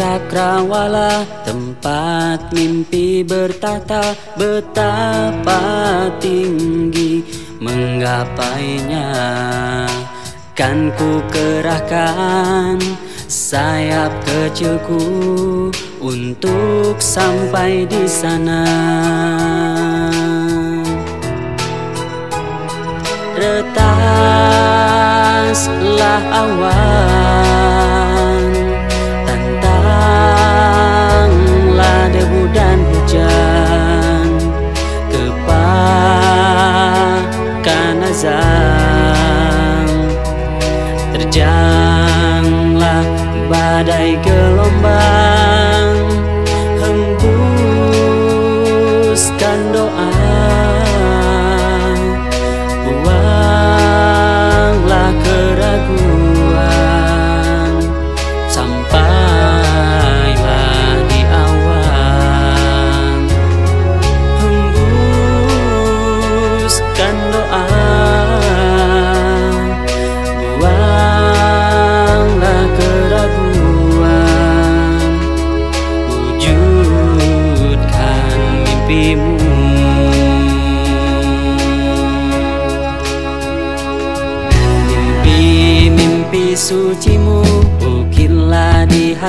cakrawala mimpi bertata betapa tinggi menggapainya. Kan ku kerahkan sayap kecilku untuk sampai di sana. Retaslah awan Terjanglah badai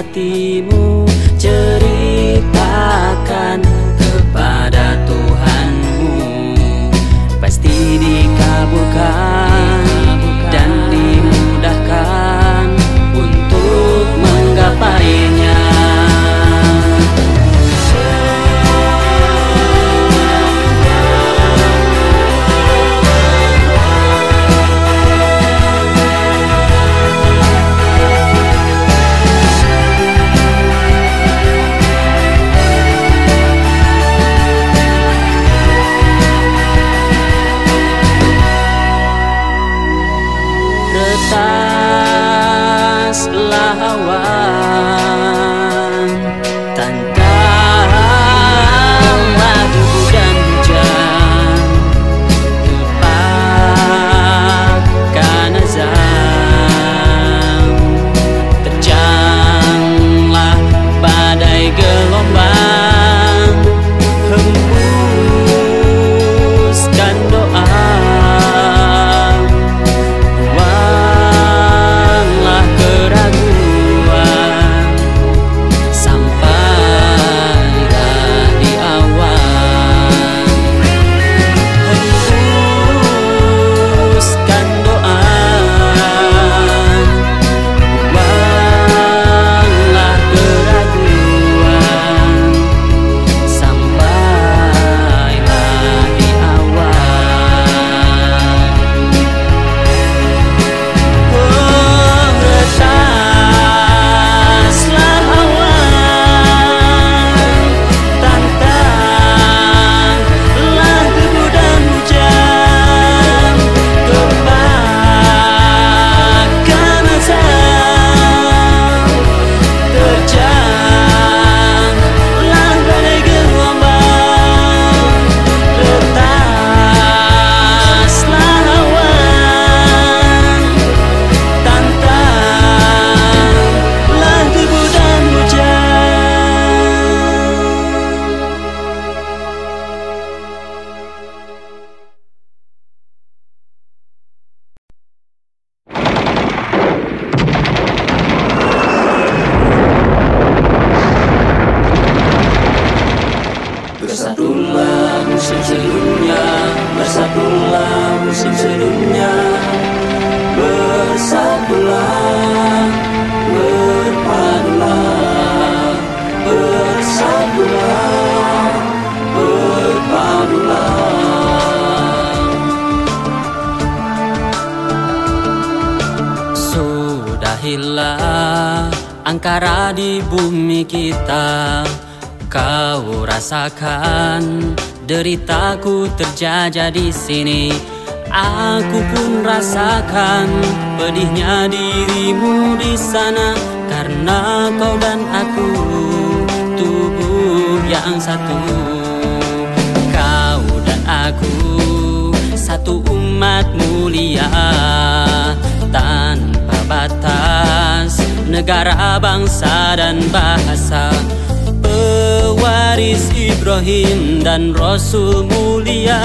hatimu. di bumi kita. Kau rasakan deritaku terjajah di sini. Aku pun rasakan pedihnya dirimu di sana. Karena kau dan aku tubuh yang satu. Kau dan aku satu umat mulia. Tanpa batas negara, bangsa dan bahasa. Pewaris Ibrahim dan Rasul mulia.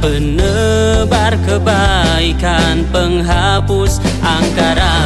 Penebar kebaikan penghapus angkara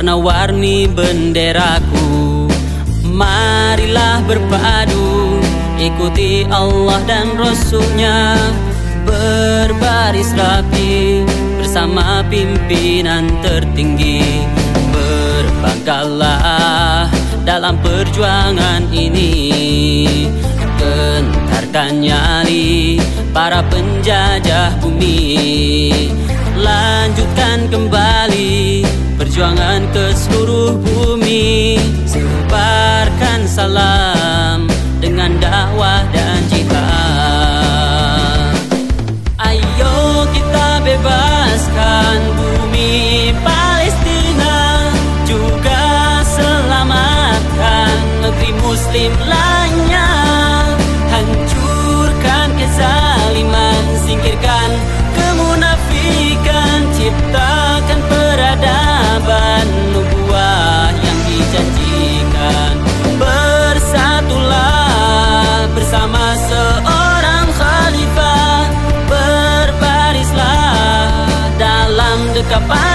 warna-warni benderaku. Marilah berpadu ikuti Allah dan Rasulnya. Berbaris rapi bersama pimpinan tertinggi. Berbanggalah dalam perjuangan ini. Gentarkan nyali para penjajah bumi. Lanjutkan kembali perjuangan ke seluruh bumi. Sebarkan salam dengan dakwah dan jihad. Ayo kita bersama seorang khalifah Berbarislah dalam dekapan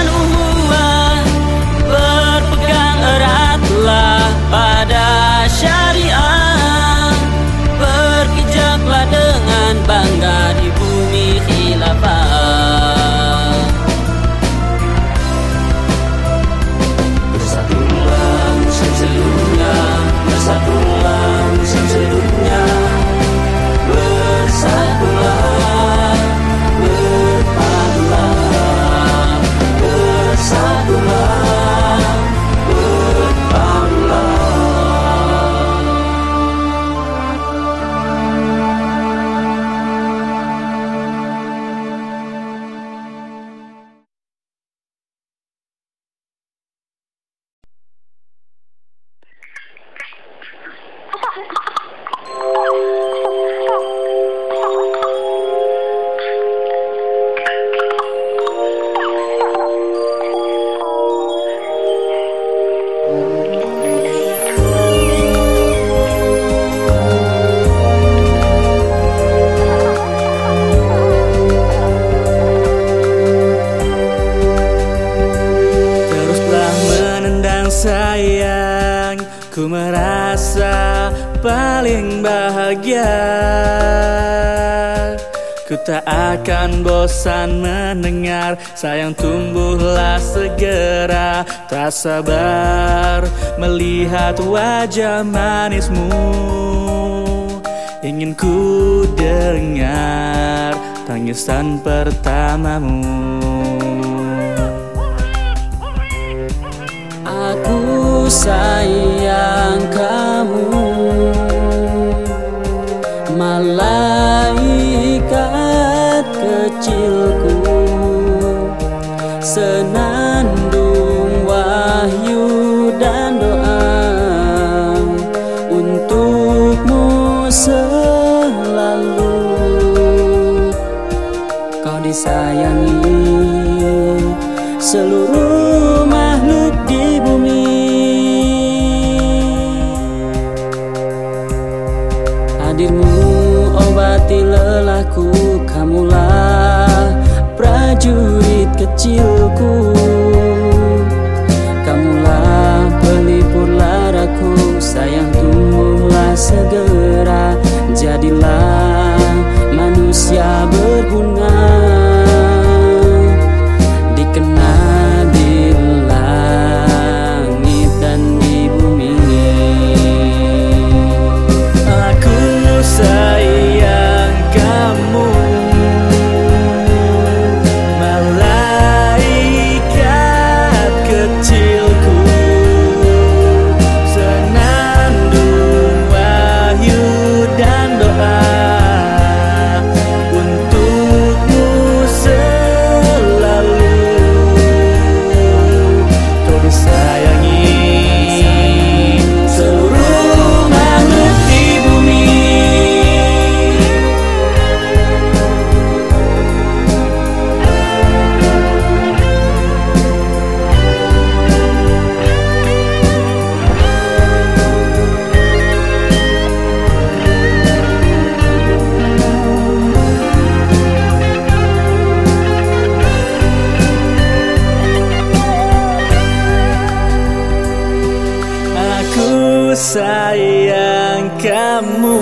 tak akan bosan mendengar Sayang tumbuhlah segera. Tak sabar melihat wajah manismu. Ingin ku dengar tangisan pertamamu. Aku sayang kamu Senandung wahyu dan doa Untukmu selalu. Kau disayangi seluruh makhluk di bumi. Hadirmu obati lelahku Kamulah prajurit kecilku sayang kamu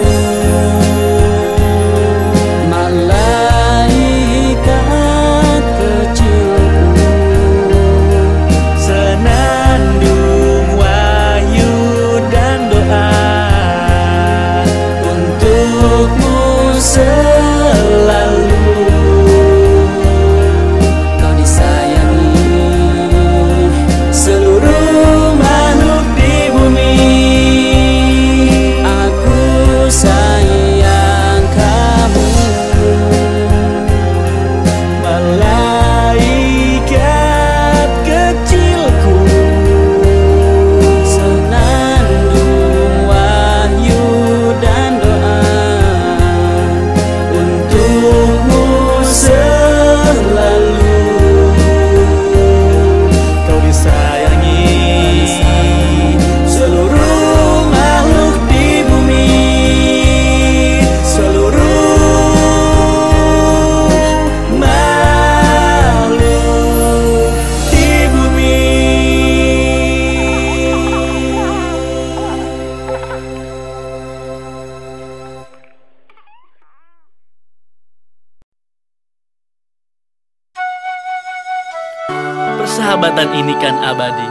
Persahabatan ini kan abadi.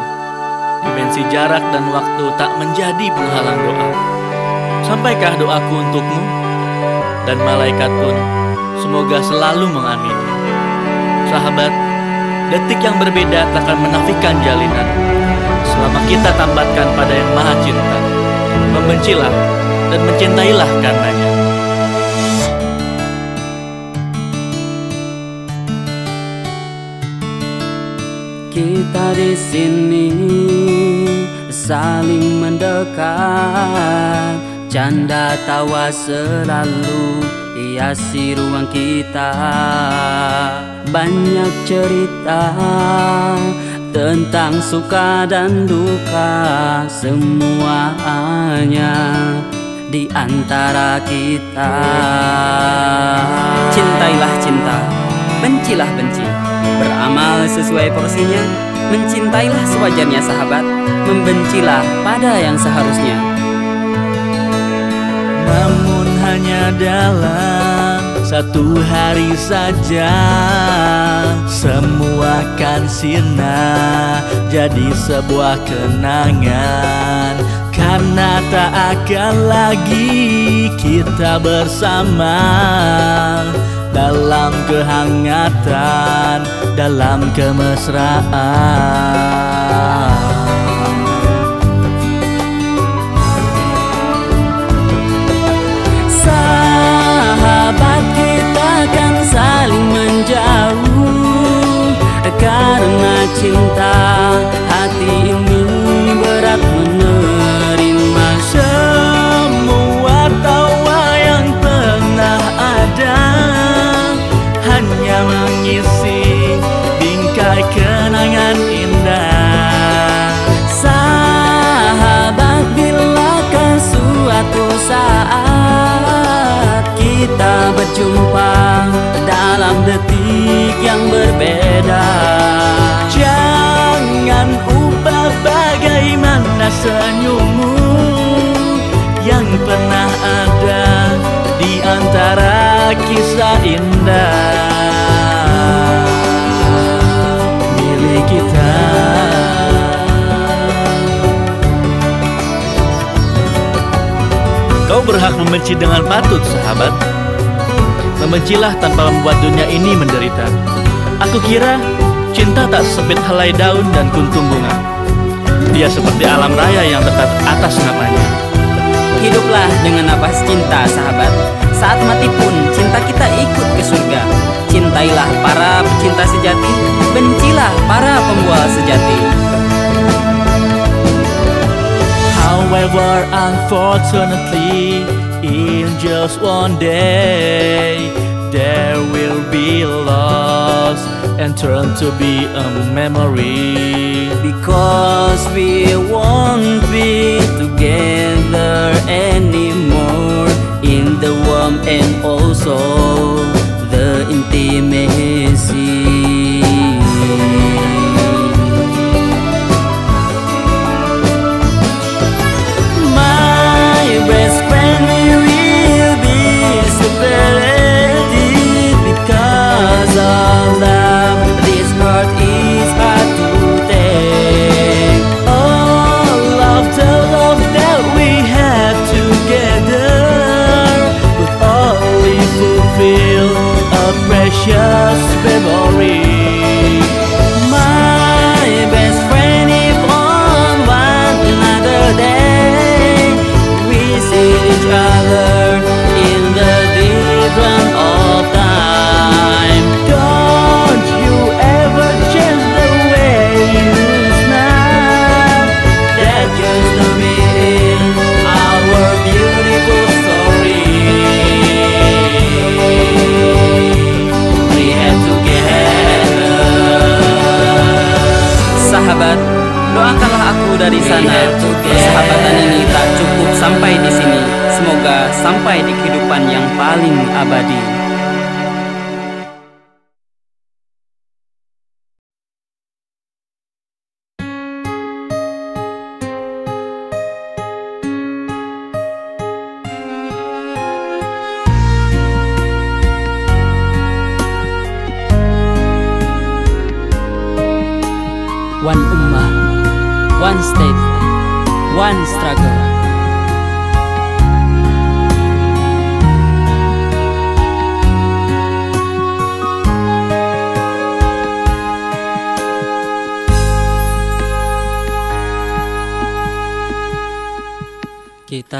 Dimensi jarak dan waktu tak menjadi penghalang doa. Sampaikah doaku untukmu? Dan malaikat pun semoga selalu mengamini. Sahabat, detik yang berbeda takkan menafikan jalinan. Selama kita tambatkan pada yang maha cinta. Membencilah dan mencintailah karenanya. Kita di sini saling mendekat. Canda tawa selalu hiasi ruang kita. Banyak cerita tentang suka dan duka Semuanya di antara kita. Cintailah cinta, bencilah benci Beramal sesuai porsinya. Mencintailah sewajarnya sahabat. Membencilah pada yang seharusnya. Namun hanya dalam Satu hari saja Semua kan sirna Jadi sebuah kenangan. Karena tak akan lagi kita bersama Dalam kehangatan Dalam kemesraan. Karena cinta hati ini berat menerima berjumpa dalam detik yang berbeda Jangan ubah bagaimana senyummu Yang pernah ada di antara kisah indah kita Kau berhak membenci dengan patut, sahabat. Membencilah tanpa membuat dunia ini menderita. Aku kira cinta tak sempit helai daun dan kuntum bunga. Dia seperti alam raya yang tetap atas namanya. Hiduplah dengan nafas cinta, sahabat. Saat mati pun cinta kita ikut ke surga. Cintailah para pecinta sejati, bencilah para pembual sejati. However, unfortunately, in just one day, there will be lost and turn to be a memory. Because we won't be together anymore in the warm and also the intimacy.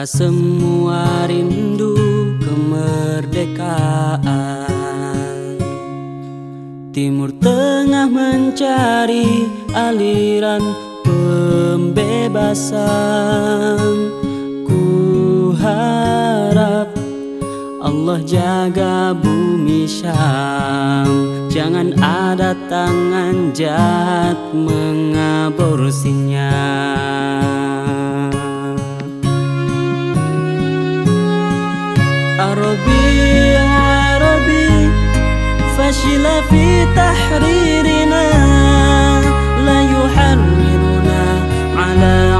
Semua rindu kemerdekaan. Timur Tengah mencari aliran pembebasan. Ku harap Allah jaga bumi Syam. Jangan ada tangan jahat mengaborsinya عربي عربي. فشل في تحريرنا لا يحررنا على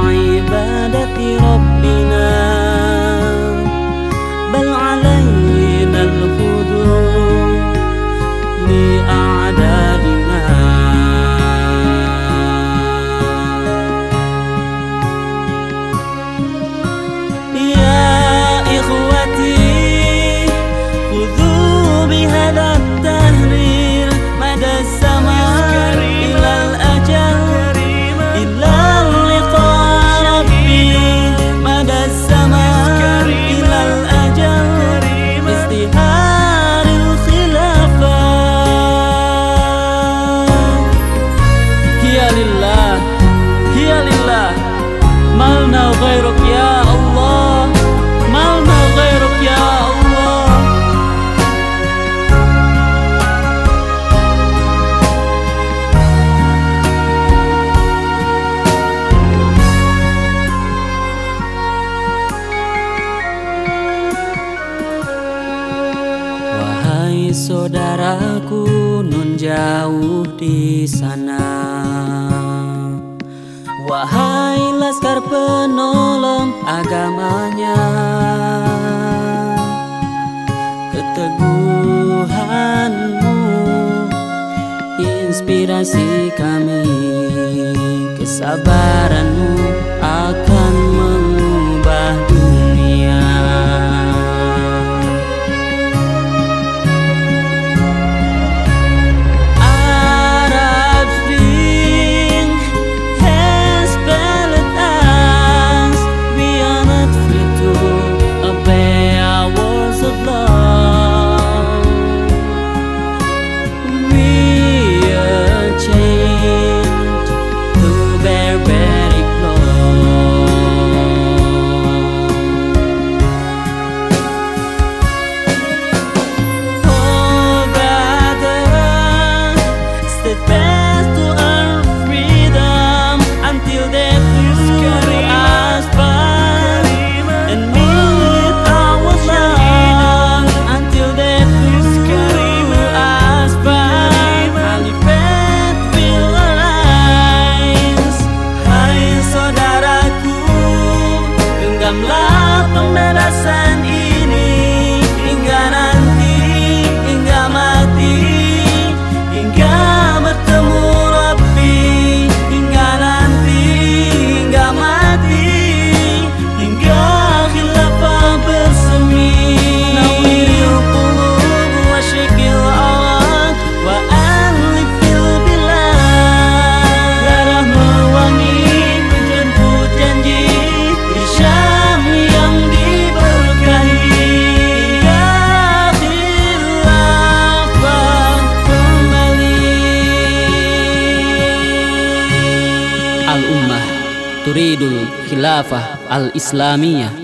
Wahai laskar penolong agamanya Keteguhanmu inspirasi kami Kesabaranmu al-Islamiyah